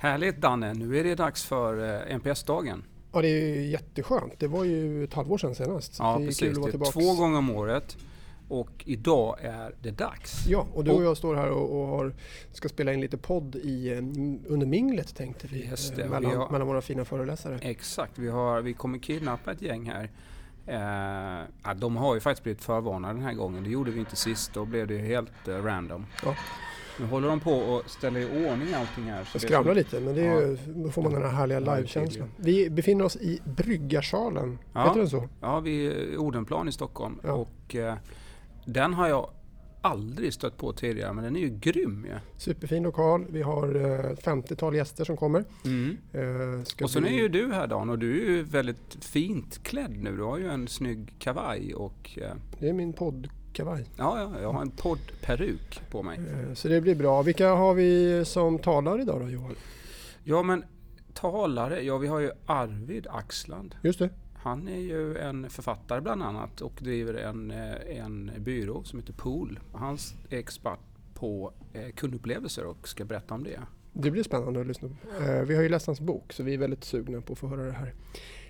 Härligt Danne, nu är det dags för eh, NPS-dagen. Ja, det är jätteskönt. Det var ju ett halvår sedan senast. Ja, det precis. Det är två gånger om året och idag är det dags. Ja, och du och jag står här och, och har, ska spela in lite podd i, eh, under minglet tänkte vi. Just eh, det, och mellan, vi har- mellan våra fina föreläsare. Exakt, vi, har, vi kommer kidnappa ett gäng här. Eh, ja, de har ju faktiskt blivit förvarnade den här gången. Det gjorde vi inte sist, då blev det helt eh, random. Ja. Nu håller de på och ställer i ordning allting här. så Det skramlar lite men det är ju, då får man den här härliga Ja, livekänslan. Vi befinner oss i Bryggarsalen. Ja. Heter den så? Ja, vid eh, Odenplan i Stockholm. Ja. Och eh, den har jag aldrig stött på tidigare, men den är ju grym ju. Superfin lokal. Vi har eh, ett 50-tal gäster som kommer. Mm. Eh, Och sen bli- är ju du här Dan och du är ju väldigt fint klädd nu. Du har ju en snygg kavaj och eh, Det är min poddkavaj. ja, ja, jag har en poddperuk på mig. Eh, så det blir bra. Vilka har vi som talar idag då Johan? Ja men talare, ja vi har ju Arvid Axland. Just det. Han är ju en författare bland annat och driver en, eh, en byrå som heter Pool. Han är expert på eh, kundupplevelser och ska berätta om det. Det blir spännande att lyssna på. Vi har ju läst hans bok så vi är väldigt sugna på att få höra det här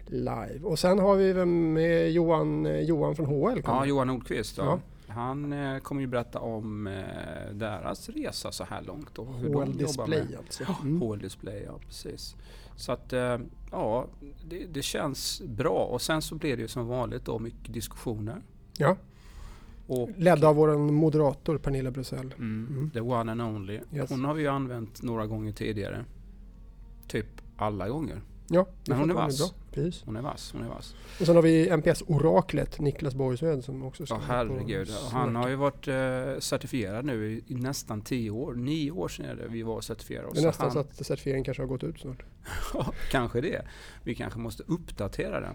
live. Och sen har vi vem med Johan, Johan från HL. Ja, Johan Nordqvist. Ja. Han eh, kommer ju berätta om eh, deras resa så här långt och hur de HL jobbar Display med alltså. Mm. HL Display, ja precis. Så att eh, ja, det, det känns bra och sen så blir det ju som vanligt då mycket diskussioner. Ja, Och ledd av vår moderator Pernilla Brusell. mm, Mm. the one and only. Yes. Hon har vi ju använt några gånger tidigare. Typ alla gånger. Ja, Men hon är vass. Bra. Precis. Hon är vass, hon är vass. Och sen har vi NPS-oraklet Niklas Borgsved som också ska Ja herregud. Han har ju varit eh, certifierad nu i, i nästan tio år. Nio år sedan är det vi var certifierade. Det är nästan han, så att certifieringen kanske har gått ut snart. Ja, kanske det. Vi kanske måste uppdatera den.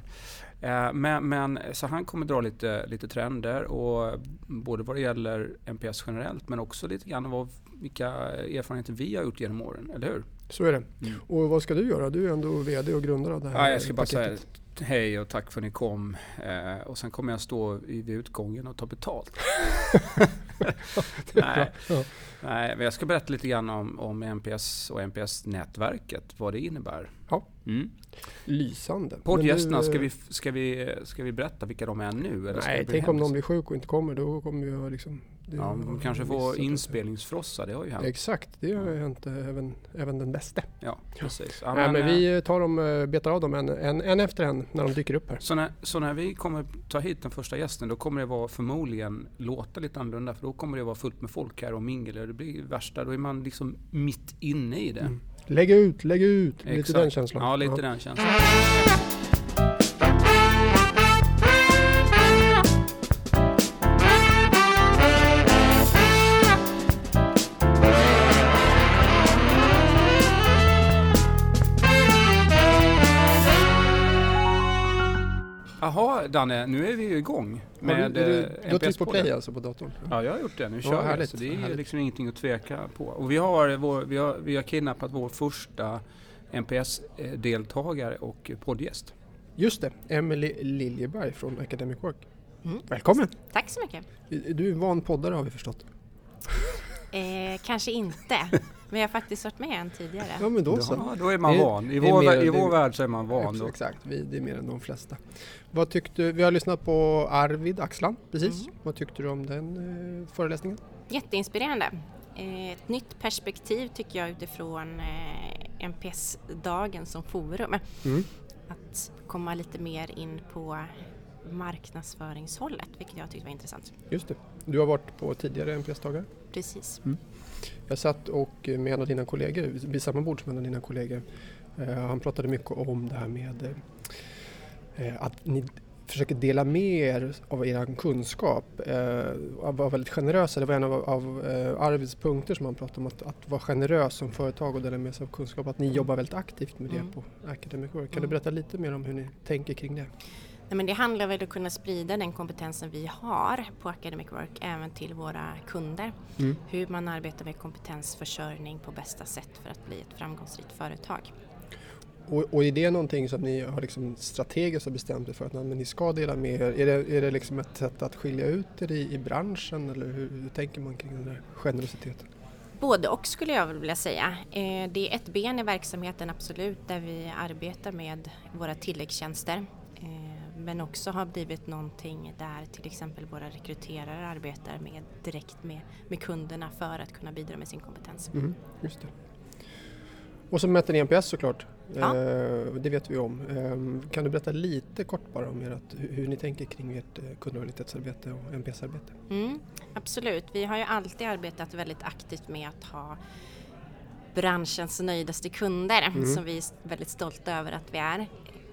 Eh, Men, men så han kommer dra lite, lite trender och både vad det gäller NPS generellt men också lite grann vad, vilka erfarenheter vi har gjort genom åren, eller hur? Så är det. Mm. Och vad ska du göra? Du är ändå VD och grundare av det här Ja, jag ska bara säga hej och tack för att ni kom. Eh, och sen kommer jag stå vid utgången och ta betalt. nej, Ja. nej, men jag ska berätta lite grann om, om NPS och NPS-nätverket, vad det innebär. Ja. Mm. Lysande. Poddgästerna, du, ska eh, vi, ska, vi, ska vi berätta vilka de är nu? Eller Nej, tänk om någon blir sjuk och inte kommer. Då kommer vi att liksom... det- Ja, de kanske får inspelningsfrossa, det har ju hänt. Exakt, det har ju hänt eh, även, även den bästa. Ja, precis. Ja, men eh, vi tar dem, eh, betar av dem en, en, en efter en när de dyker upp här. så, när, så när vi kommer ta hit den första gästen då kommer det vara förmodligen låta lite annorlunda för då kommer det vara fullt med folk här och mingel och det blir värsta, då är man liksom mitt inne i det. Mm. Lägg ut, lägg ut! Lite Exakt. den känslan. Ja, lite den känslan. Danne, nu är vi ju igång Har med du, är du, eh, du har tryckt på NPS-podden. play alltså på datorn? Ja, jag har gjort det. Nu Ja, kör vi. härligt, Så det är härligt. liksom ingenting att tveka på. Och vi har, vår, vi har, vi har kidnappat vår första NPS-deltagare och poddgäst. Just det, Emily Liljeberg från Academic Work. Mm. Välkommen! Tack så mycket. Du är en van poddare har vi förstått. Eh, kanske inte, men jag har faktiskt varit med en tidigare. Ja men då så. Ja, då är man Det van. I vår, mer- I vår värld så är man van. Då. Exakt, vi, det är mer än de flesta. Vad tyckte, vi har lyssnat på Arvid Axland, precis. Mm. Vad tyckte du om den eh, föreläsningen? Jätteinspirerande. Eh, ett nytt perspektiv tycker jag utifrån eh, NPS-dagen som forum. Mm. Att komma lite mer in på marknadsföringshållet, vilket jag tyckte var intressant. Just det. Du har varit på tidigare NPS-dagar. Precis. Jag satt och med en av dina kollegor, vid samma bord som en av dina kollegor. Eh, han pratade mycket om det här med eh, att ni försöker dela med er av er kunskap. Eh, att vara väldigt generösa. Det var en av, av eh, Arvids punkter som han pratade om. Att, att vara generös som företag och dela med sig av kunskap. Att ni jobbar väldigt aktivt med det Mm. på Academic Work. Kan du Mm. berätta lite mer om hur ni tänker kring det? Nej, men det handlar väl om att kunna sprida den kompetensen vi har på Academic Work även till våra kunder. Mm. Hur man arbetar med kompetensförsörjning på bästa sätt för att bli ett framgångsrikt företag. Och, och är det någonting som ni har liksom strategiskt bestämt er för att men ni ska dela med er? Är det, är det liksom ett sätt att skilja ut er i, i branschen eller hur, hur tänker man kring den där generositeten? Både och skulle jag vilja säga. Eh, det är ett ben i verksamheten absolut där vi arbetar med våra tilläggstjänster. Men också har blivit någonting där till exempel våra rekryterare arbetar med, direkt med, med kunderna för att kunna bidra med sin kompetens. Mm, just det. Och så mäter ni NPS såklart. Ja. Eh, det vet vi om. Eh, kan du berätta lite kort bara om ert, hur ni tänker kring ert eh, kundlojalitetsarbete och NPS-arbete? Mm, absolut, vi har ju alltid arbetat väldigt aktivt med att ha branschens nöjdaste kunder Mm. som vi är väldigt stolta över att vi är.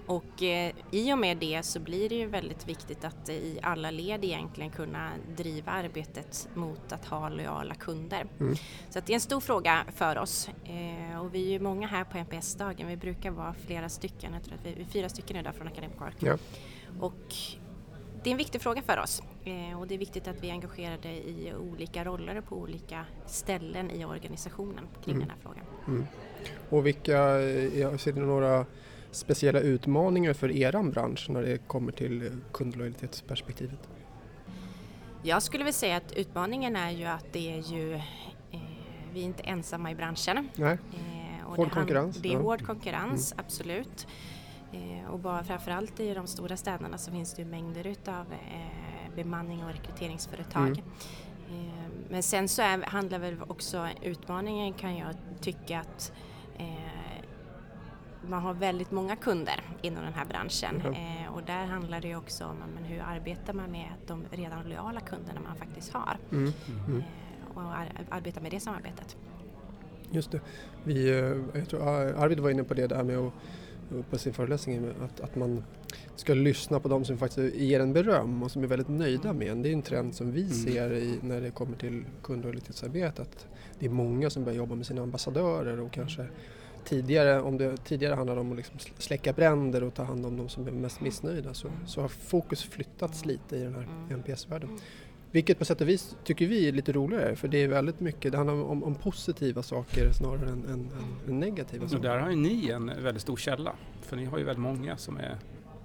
Och eh, i och med det så blir det ju väldigt viktigt att eh, i alla led egentligen kunna driva arbetet mot att ha lojala kunder. Mm. Så det är en stor fråga för oss eh, och vi är ju många här på NPS-dagen. Vi brukar vara flera stycken, jag tror att vi är fyra stycken idag från Akademiker. Ja. Och det är en viktig fråga för oss och det är viktigt att vi är engagerade i olika roller på olika ställen i organisationen kring Mm. den här frågan. Mm. Och vilka, ser du några speciella utmaningar för eran bransch när det kommer till kundlojalitetsperspektivet? Jag skulle vilja säga att utmaningen är ju att det är ju, eh, vi är inte ensamma i branschen. Nej? Eh, Hård det konkurrens, Det är ja. Mm. hård konkurrens, absolut. Eh, och bara framförallt i de stora städerna så finns det ju mängder utav eh, bemanning och rekryteringsföretag. Mm. Eh, men sen så är, handlar väl också utmaningen kan jag tycka att eh, man har väldigt många kunder inom den här branschen Ja. eh, och där handlar det ju också om men hur arbetar man med de redan lojala kunderna man faktiskt har Mm. Mm. eh, och ar- arbeta med det samarbetet. Just det. Vi, eh, jag tror Ar- Arvid var inne på det där med att på sin föreläsning att, att man ska lyssna på de som faktiskt ger en beröm och som är väldigt nöjda med en. Det är en trend som vi Mm. ser i, när det kommer till kundlojalitetsarbete att det är många som börjar jobba med sina ambassadörer och kanske tidigare, om det tidigare handlade om att liksom sl- släcka bränder och ta hand om de som är mest missnöjda så, så har fokus flyttats lite i den här Mm. NPS-världen. Vilket på sätt och vis tycker vi är lite roligare för det är väldigt mycket, det handlar om, om positiva saker snarare än, än, än, negativa Och saker. där har ju ni en väldigt stor källa. För ni har ju väldigt många som är,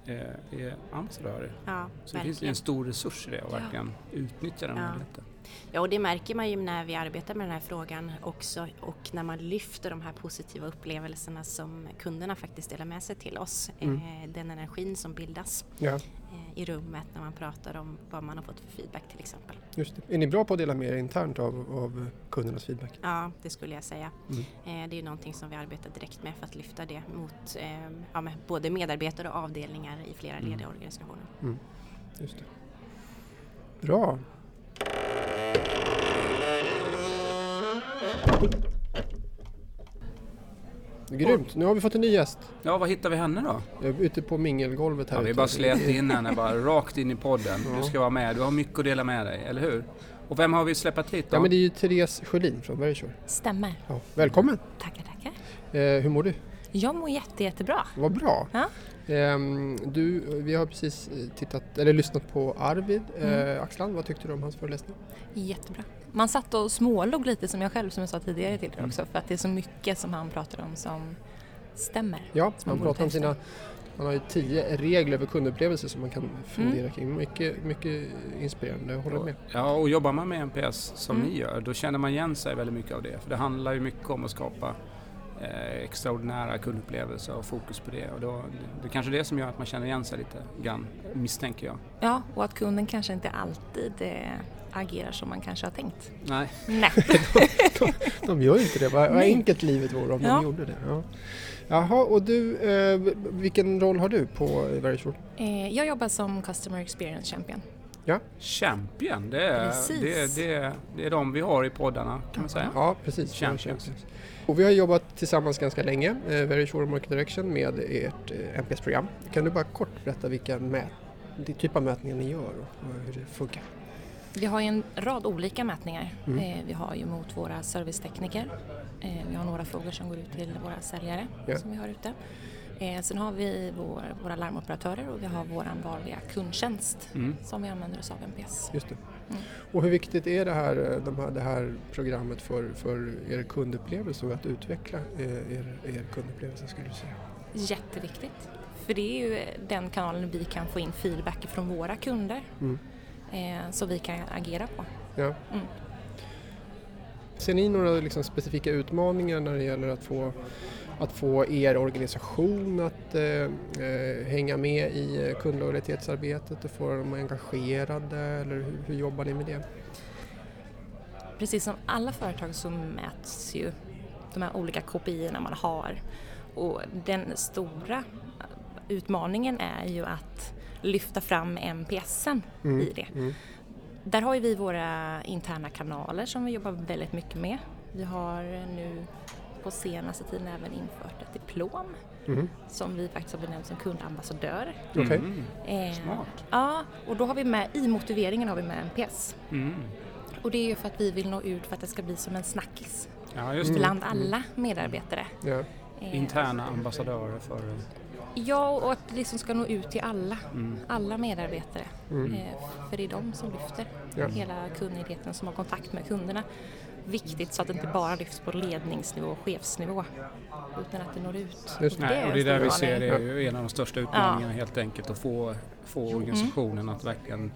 är, är ambassadörer. Ja, Så det finns ju en stor resurs i det och Ja. verkligen utnyttja den Ja. möjligheten. Ja, och det märker man ju när vi arbetar med den här frågan också och när man lyfter de här positiva upplevelserna som kunderna faktiskt delar med sig till oss. Mm. Eh, den energin som bildas Ja, eh, i rummet när man pratar om vad man har fått för feedback till exempel. just det. Är ni bra på att dela med er internt av, av kundernas feedback? Ja, det skulle jag säga. Mm. Eh, det är någonting som vi arbetar direkt med för att lyfta det mot ja, med både medarbetare och avdelningar i flera led i Mm. organisationen. Just det. Bra. Grymt, nu har vi fått en ny gäst. Ja, vad hittar vi henne då? Jag är ute på mingelgolvet här. Ja, vi bara slet in henne bara rakt in i podden. Ja. Du ska vara med, du har mycket att dela med dig, eller hur? Och vem har vi släppt hit då? Ja men det är ju Therese Sjölin från Verisure. Stämmer. Ja, välkommen! Tackar, tackar. Eh, hur mår du? Jag mår jätte, jättebra. Vad bra! Ja. Ehm, du, vi har precis eh, tittat, eller lyssnat på Arvid Mm. eh, Axland. Vad tyckte du om hans föreläsning? Jättebra. Man satt och smålog lite som jag själv, som jag sa tidigare till er Mm. också, för att det är så mycket som han pratar om som stämmer. Ja, Som han pratar om sina han har ju tio regler för kundupplevelser som man kan fundera kring. Mycket, mycket inspirerande, jag håller med. Ja, och jobbar man med NPS som Mm. ni gör, då känner man igen sig väldigt mycket av det. För det handlar ju mycket om att skapa eh, extraordinära kundupplevelser och fokus på det. Och då, det är kanske det som gör att man känner igen sig lite grann, misstänker jag. Ja, och att kunden kanske inte alltid eh, agerar som man kanske har tänkt. Nej. Nej. De gör ju inte det, vad vad enkelt livet vore om Ja. de gjorde det. Ja. Jaha, och du, eh, vilken roll har du på Verisure? Eh, jag jobbar som Customer Experience Champion. Champion, det är, det, det, det är de vi har i poddarna kan man säga. Ja, precis. Champions. Och vi har jobbat tillsammans ganska länge, eh, Verisure Market Direction, med ert eh, NPS-program. Kan du bara kort berätta vilka mät typ av mätningar ni gör och och hur det funkar? Vi har ju en rad olika mätningar. Mm. Eh, vi har ju mot våra servicetekniker. Eh, vi har några frågor som går ut till våra säljare Ja. som vi har ute. Eh, sen har vi vår, våra larmoperatörer och vi har vår vanliga kundtjänst Mm. som vi använder oss av NPS. Just det. Mm. Och hur viktigt är det här, eh, de här, det här programmet för, för er kundupplevelse och att utveckla eh, er, er kundupplevelse skulle du säga? Jätteviktigt. För det är ju den kanalen vi kan få in feedback från våra kunder Mm. eh, så vi kan agera på. Ja. Mm. Ser ni några liksom specifika utmaningar när det gäller att få, att få er organisation att eh, eh hänga med i kundlojalitetsarbetet och få dem engagerade eller hur, hur jobbar ni med det? Precis som alla företag så mäts ju de här olika KPI man har och den stora utmaningen är ju att lyfta fram NPSen mm. i det. Mm. Där har ju vi våra interna kanaler som vi jobbar väldigt mycket med. Vi har nu på senaste tiden även infört ett diplom mm. som vi faktiskt har benämnt som kundambassadör. Okay. Mm. Eh, Smart. Ja, och då har vi med, i motiveringen har vi med NPS. Mm. Och det är ju för att vi vill nå ut för att det ska bli som en snackis ja, bland mm. alla medarbetare. Ja. Eh, Interna ambassadörer för Ja, och att det liksom ska nå ut till alla, mm. alla medarbetare. Mm. Eh, för det är de som lyfter ja. hela kunnigheten som har kontakt med kunderna. Viktigt så att det inte bara lyfts på ledningsnivå och chefsnivå utan att det når ut. Just, nej, och det är där vi ser det är ju en av de största utmaningarna ja. helt enkelt att få, få organisationen mm. att verkligen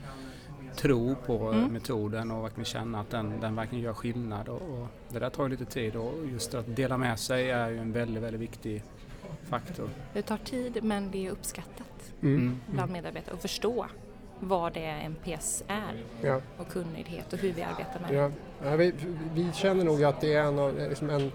tro på mm. metoden och verkligen känna att den, den verkligen gör skillnad. Och, och det där tar ju lite tid och just att dela med sig är ju en väldigt, väldigt viktig faktor. Det tar tid men det är uppskattat mm. mm. bland medarbetare att förstå vad det NPS är ja. och kunnighet och hur vi arbetar med ja. det. Ja, vi, vi, känner nog att det är en av, liksom en,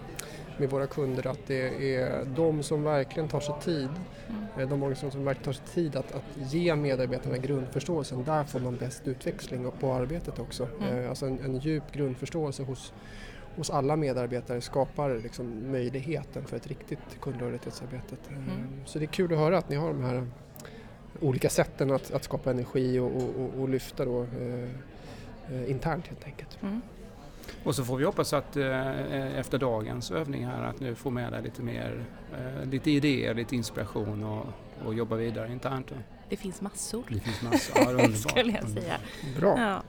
med våra kunder att det är de som verkligen tar sig tid, mm. Eh, de organisationer som verkligen tar sig tid att, att ge medarbetarna grundförståelsen, där får man bäst utväxling på arbetet också. Mm. Eh, alltså en, en djup grundförståelse hos hos alla medarbetare skapar liksom möjligheten för ett riktigt kundlojalitetsarbete. Mm. Så det är kul att höra att ni har de här olika sätten att, att skapa energi och, och, och lyfta då, eh, eh, internt helt enkelt. Mm. Och så får vi hoppas att eh, efter dagens övning här att nu få med dig lite mer, eh, lite idéer, lite inspiration och, och jobba vidare internt. Det finns massor. Det finns massor, ja, underbart. skulle jag säga. Bra. Ja.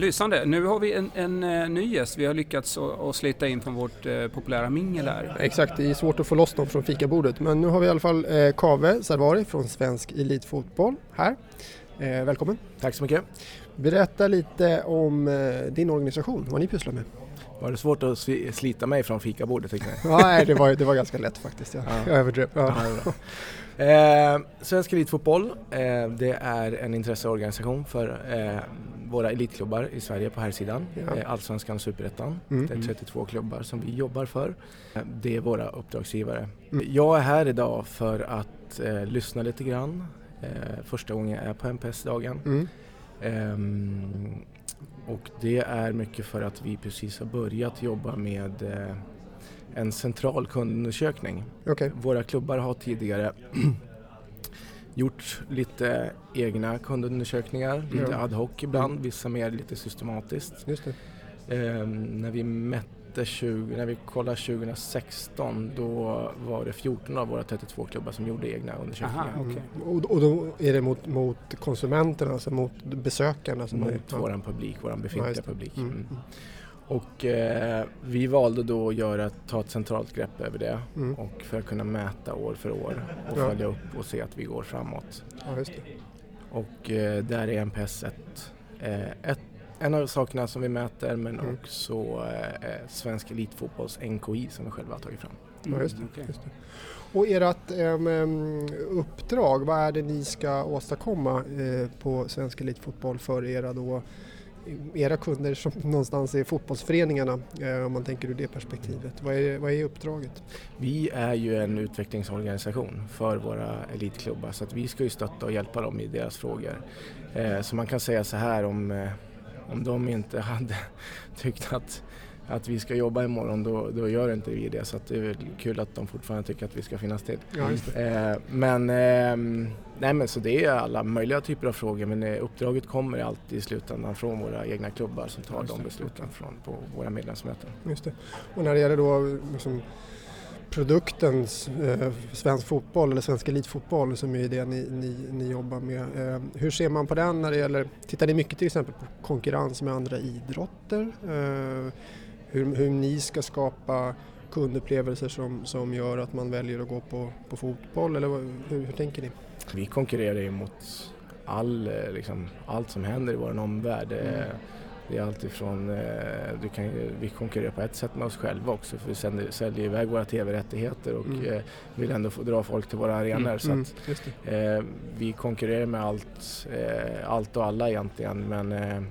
Lysande. Nu har vi en, en, en eh, ny gäst vi har lyckats att slita in från vårt eh, populära mingel här. Exakt, det är svårt att få loss dem från fikabordet. Men nu har vi i alla fall eh, Kave Sarvari från Svensk Elitfotboll här. Eh, välkommen. Tack så mycket. Berätta lite om eh, din organisation, vad ni pysslar med. Var det svårt att slita mig från fikabordet? Nej, det var, det var ganska lätt faktiskt. Jag, ja. jag överdrev. Ja. Eh, Svensk Elitfotboll, eh, det är en intresseorganisation för eh, våra elitklubbar i Sverige på här sidan. Ja. Eh, Allsvenskan och Superettan. Mm. Det är 32 klubbar som vi jobbar för. Eh, det är våra uppdragsgivare. Mm. Jag är här idag för att eh, lyssna lite grann. första gången jag är på MPS-dagen. Mm. Ehm, och det är mycket för att vi precis har börjat jobba med en central kundundersökning. Okay. Våra klubbar har tidigare gjort lite egna kundundersökningar, lite ad hoc ibland, mm. vissa mer lite systematiskt. Just eh, när vi mätte 20, när vi kollade 2016 då var det 14 av våra 32 klubbar som gjorde egna undersökningar. Aha, okay. mm. och, och, då är det mot, mot konsumenterna, alltså mot besökarna? Som mot är, vår publik, vår befintliga ja, publik. Mm. mm. Och eh, vi valde då att göra, ta ett centralt grepp över det mm. och för att kunna mäta år för år och ja. följa upp och se att vi går framåt. Ja, och eh, där är NPS ett, eh, ett, en av sakerna som vi mäter men mm. också eh, Svensk Elitfotbolls NKI som vi själva har tagit fram. Mm. Ja, just det, okay. just det. Och ert um, uppdrag, vad är det ni ska åstadkomma eh, på Svensk Elitfotboll för era då era kunder som någonstans är fotbollsföreningarna eh, om man tänker ur det perspektivet. Vad är, vad är uppdraget? Vi är ju en utvecklingsorganisation för våra elitklubbar så att vi ska ju stötta och hjälpa dem i deras frågor. Eh, så man kan säga så här om, eh, om de inte hade tyckt att att vi ska jobba imorgon då, då gör inte vi det så det är kul att de fortfarande tycker att vi ska finnas till. Ja, eh, men, eh, nej, men så det är alla möjliga typer av frågor men eh, uppdraget kommer alltid i slutändan från våra egna klubbar som tar de besluten från, på våra medlemsmöten. Just det. Och när det gäller då liksom, produkten eh, svensk fotboll eller svensk elitfotboll som är det ni, ni, ni jobbar med. Eh, hur ser man på den när det gäller, tittar ni mycket till exempel på konkurrens med andra idrotter? Eh, hur, hur ni ska skapa kundupplevelser som, som gör att man väljer att gå på, på fotboll eller hur, hur tänker ni? Vi konkurrerar ju mot all, eh, liksom, allt som händer i vår omvärld. Mm. Det är alltifrån, du kan, vi konkurrerar på ett sätt med oss själva också för vi sänder, säljer iväg våra tv-rättigheter och mm. vill ändå få dra folk till våra arenor. Mm. Så att, eh, vi konkurrerar med allt, eh, allt och alla egentligen men eh,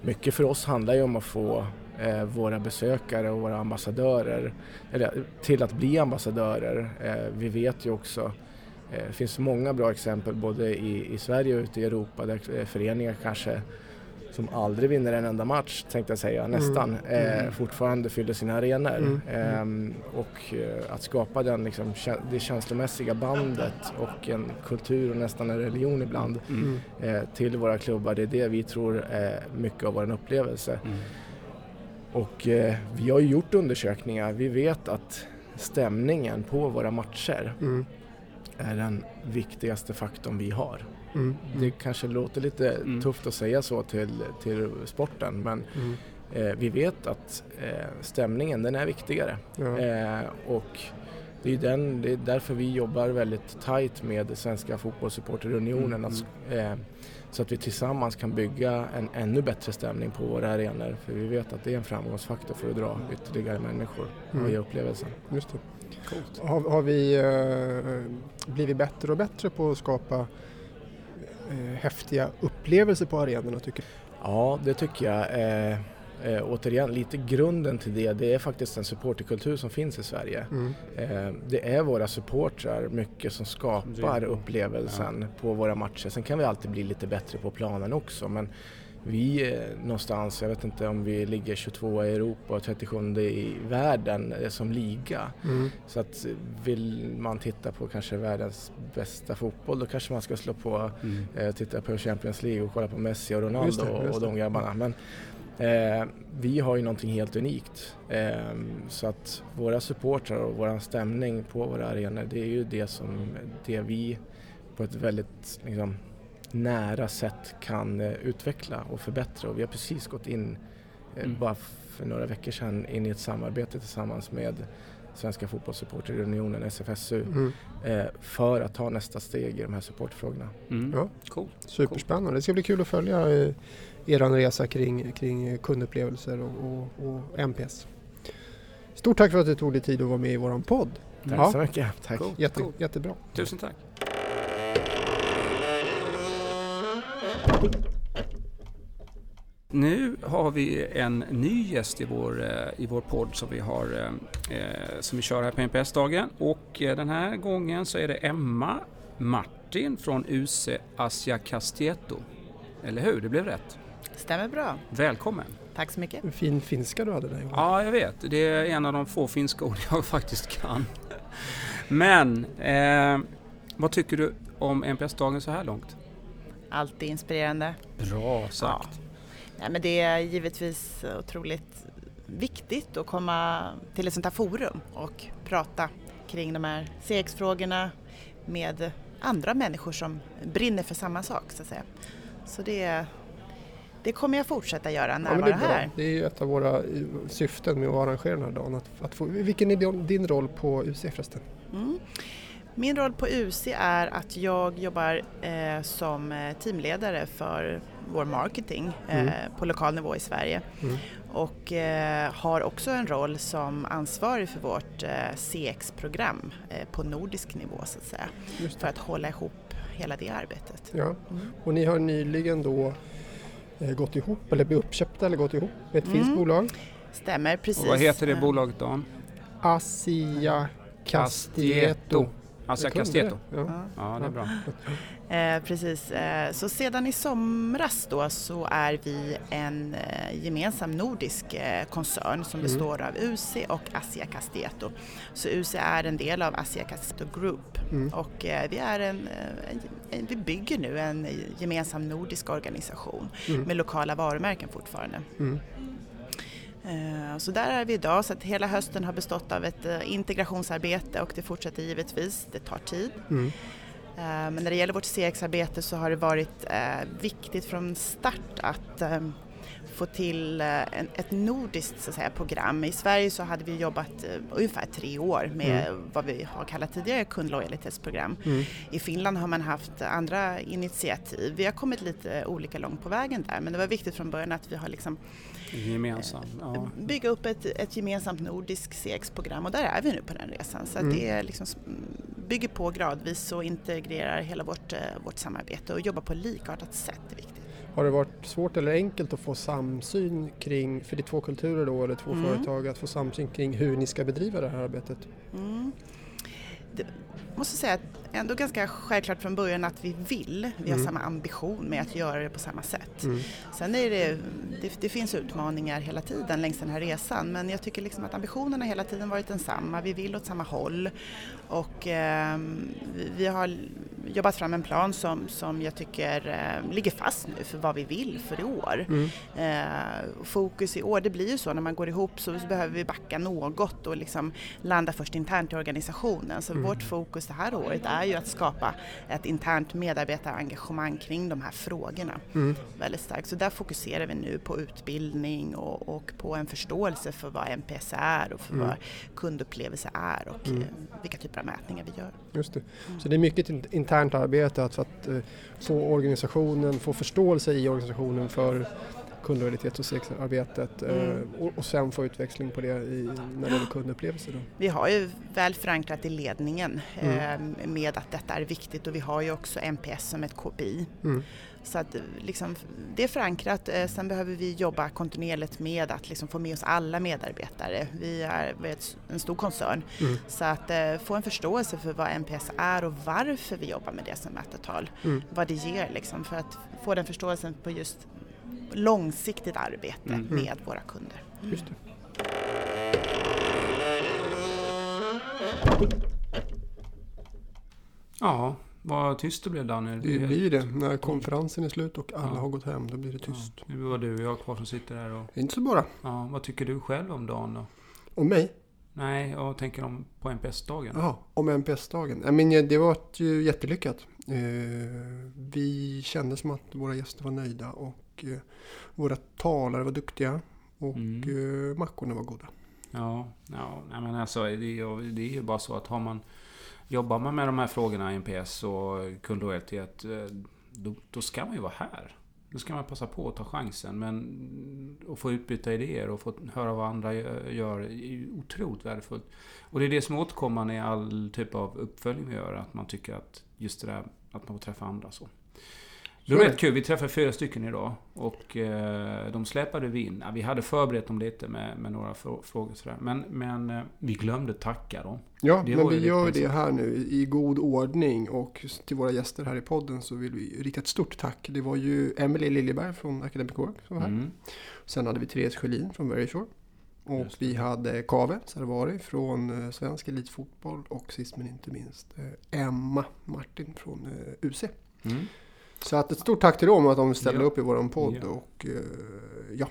mycket för oss handlar ju om att få eh, våra besökare och våra ambassadörer eller, till att bli ambassadörer. Eh, vi vet ju också det eh, finns många bra exempel både i, i Sverige och ute i Europa där eh, föreningar kanske som aldrig vinner en enda match tänkte jag säga, mm. nästan, mm. Eh, fortfarande fyller sina arenor. Mm. Eh, och eh, att skapa den, liksom, det känslomässiga bandet och en kultur och nästan en religion ibland mm. eh, till våra klubbar, det är det vi tror är mycket av vår upplevelse. Mm. Och eh, vi har ju gjort undersökningar, vi vet att stämningen på våra matcher mm. är den viktigaste faktorn vi har. Mm. Det kanske låter lite mm. tufft att säga så till, till sporten men mm. eh, vi vet att eh, stämningen den är viktigare. Ja. Eh, och det är, den, det är därför vi jobbar väldigt tajt med Svenska Fotbollssupporterunionen mm. Så att vi tillsammans kan bygga en ännu bättre stämning på våra arenor. För vi vet att det är en framgångsfaktor för att dra ytterligare människor och mm. ge upplevelsen. Just det. Har, har, vi eh, blivit bättre och bättre på att skapa eh, häftiga upplevelser på arenorna tycker du? Ja, det tycker jag. Eh, eh, återigen, lite grunden till det, det är faktiskt den supporterkultur som finns i Sverige. Mm. Eh, det är våra supportrar mycket som skapar upplevelsen ja. på våra matcher. Sen kan vi alltid bli lite bättre på planen också men vi är någonstans, jag vet inte om vi ligger 22 i Europa och 37 i världen eh, som liga. Mm. Så att vill man titta på kanske världens bästa fotboll då kanske man ska slå på, mm. eh, titta på Champions League och kolla på Messi och Ronaldo det, och de grabbarna. Men, eh, vi har ju någonting helt unikt. Eh, så att våra supportrar och vår stämning på våra arenor det är ju det som det vi på ett väldigt liksom, nära sätt kan eh, utveckla och förbättra och vi har precis gått in, eh, mm. bara för några veckor sedan, in i ett samarbete tillsammans med Svenska Fotbollssupporterunionen, SFSU, mm. eh, för att ta nästa steg i de här supportfrågorna. Mm. Ja. Cool. Superspännande. Det ska bli kul att följa eh, er resa kring, kring kundupplevelser och, och, och, MPS. Stort tack för att du tog dig tid att vara med i vår podd. Tack ja. så mycket. Tack. Cool. Jätte, cool. Jättebra. Tusen tack. Nu har vi en ny gäst i vår, eh, i vår podd som vi, har, eh, eh, som vi kör här på NPS-dagen. Och den här gången så är det Emma Martin från UC Asia Castieto. Eller hur? Det blev rätt. Stämmer bra. Välkommen. Tack så mycket. Fin finska du hade där Ja, jag vet. Det är en av de få finska ord jag faktiskt kan. Men, eh, vad tycker du om NPS-dagen så här långt? Alltid inspirerande. Bra sagt. Ja. Nej, men det är givetvis otroligt viktigt att komma till ett sånt här forum och prata kring de här CX-frågorna med andra människor som brinner för samma sak så att säga. Så det, det kommer jag fortsätta göra, närvara ja, det här. Det är ju ett av våra syften med att arrangera den här dagen. Att, att få, vilken är din roll på UC förresten? Mm. Min roll på UC är att jag jobbar eh, som eh, teamledare för vår marketing eh, mm. på lokal nivå i Sverige. Mm. Och eh, har också en roll som ansvarig för vårt eh, CX-program eh, på nordisk nivå så att säga. För att hålla ihop hela det arbetet. Ja. Mm. Och ni har nyligen då gått ihop eller blivit uppköpta eller gått ihop med ett finskt mm. bolag? Stämmer, precis. Och vad heter det bolaget då? Asia Castieto. Asia Castieto? Ja. ja, det är bra. Eh, precis, eh, så sedan i somras då så är vi en eh, gemensam nordisk eh, koncern som mm. består av UC och Asia Castieto. Så UC är en del av Asia Castieto Group mm. och eh, vi, är en, eh, en, vi bygger nu en gemensam nordisk organisation mm. med lokala varumärken fortfarande. Mm. Så där är vi idag, så att hela hösten har bestått av ett integrationsarbete och det fortsätter givetvis, det tar tid. Mm. Eh, men när det gäller vårt CX-arbete så har det varit eh, viktigt från start att eh, få till eh, ett nordiskt så säga, program. I Sverige så hade vi jobbat uh, ungefär tre år med mm. vad vi har kallat tidigare kundlojalitetsprogram. Mm. I Finland har man haft andra initiativ. Vi har kommit lite olika långt på vägen där men det var viktigt från början att vi har liksom Gemensam, ja. bygga upp ett, ett gemensamt nordiskt CX-program och där är vi nu på den resan. Så mm. det liksom bygger på gradvis och integrerar hela vårt, vårt samarbete och jobbar på likartat sätt är viktigt. Har det varit svårt eller enkelt att få samsyn kring, för det är två kulturer då eller två mm. företag, att få samsyn kring hur ni ska bedriva det här arbetet? Mm. Det, måste säga att ändå ganska självklart från början att vi vill, vi har mm. samma ambition med att göra det på samma sätt. Mm. Sen är det, det, det, finns utmaningar hela tiden längs den här resan men jag tycker liksom att ambitionerna hela tiden varit densamma, vi vill åt samma håll och eh, vi har jobbat fram en plan som, som jag tycker eh, ligger fast nu för vad vi vill för i år. Mm. Eh, fokus i år, det blir ju så när man går ihop så, så behöver vi backa något och liksom landa först internt i organisationen. Så mm. vårt fokus det här året är ju att skapa ett internt medarbetarengagemang kring de här frågorna. Mm. Väldigt starkt. Så där fokuserar vi nu på utbildning och, och på en förståelse för vad NPS är och för mm. vad kundupplevelse är och mm. Eh, vilka typer av mätningar vi gör. Just det. Mm. Så det är mycket internt internt arbete att, för att eh, få organisationen, få förståelse i organisationen för kundlojalitet och CX-arbetet mm. Eh, och, och sen få utväxling på det i, när det gäller kundupplevelser? Då. Vi har ju väl förankrat i ledningen mm. eh, med att detta är viktigt och vi har ju också NPS som ett KPI. Mm. Så att liksom, det är förankrat. Eh, sen behöver vi jobba kontinuerligt med att liksom få med oss alla medarbetare. Vi är en stor koncern. Mm. Så att eh, få en förståelse för vad NPS är och varför vi jobbar med det som mätetal. Mm. Vad det ger liksom, för att få den förståelsen på just långsiktigt arbete mm. med våra kunder. Just det. Ja, vad tyst det blev Daniel. Det blir det. När konferensen är slut och alla ja. har gått hem, då blir det tyst. Ja, det är bara du och jag kvar som sitter här. Och... Inte så bara. Ja, vad tycker du själv om dagen då? Om mig? Nej, jag tänker om på NPS-dagen. Ja, om NPS-dagen. Jag menar, det var ju jättelyckat. Eh, vi kände som att våra gäster var nöjda och eh, våra talare var duktiga och mm. Eh, mackorna var goda. Ja, ja men alltså det är, ju, bara så att har man Jobbar man med de här frågorna, NPS och kundlojalitet, då, då ska man ju vara här. Då ska man passa på att ta chansen. Men att få utbyta idéer och få höra vad andra gör är otroligt värdefullt. Och det är det som återkommande i all typ av uppföljning vi gör. Att man tycker att just det där att man får träffa andra så. Det var rätt kul. Vi träffade fyra stycken idag. Och eh, de släpade vi in. Ja, vi hade förberett dem lite med, med några frågor sådär. Men, men eh, vi glömde tacka dem. Ja, det men vi gör det här nu i god ordning. Och till våra gäster här i podden så vill vi rikta ett stort tack. Det var ju Emelie Liljeberg från Academic Work som var här. Mm. Sen hade vi Therese Sjölin från Verisure. Och vi hade Kave Sarvari från eh, Svensk Elitfotboll. Och sist men inte minst Emma Martin från UC. Mm. Så att ett stort tack till dem att de ställde ja. upp i vår podd. Ja. Och, uh, ja.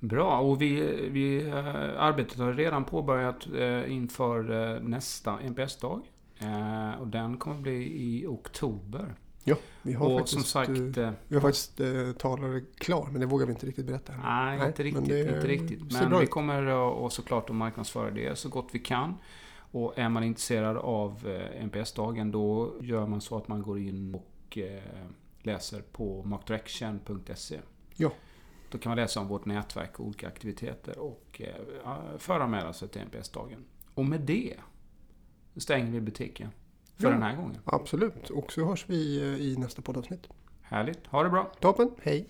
Bra, och vi, vi, uh, arbetet har redan påbörjat uh, inför nästa NPS-dag. och den kommer bli i oktober. Ja, vi har och faktiskt, sagt, vi har faktiskt talare klar, men det vågar vi inte riktigt berätta. Nej, nej inte riktigt. Det, inte riktigt. Men vi kommer och såklart att marknadsföra det så gott vi kan. Och är man intresserad av NPS-dagen då gör man så att man går in och Eh, läser på markdirection.se. Ja. Då kan man läsa om vårt nätverk och olika aktiviteter och eh, föranmäla sig till NPS-dagen. Och med det stänger vi butiken för ja, den här gången. Absolut, och så hörs vi eh, i nästa poddavsnitt. Härligt, ha det bra. Toppen, hej.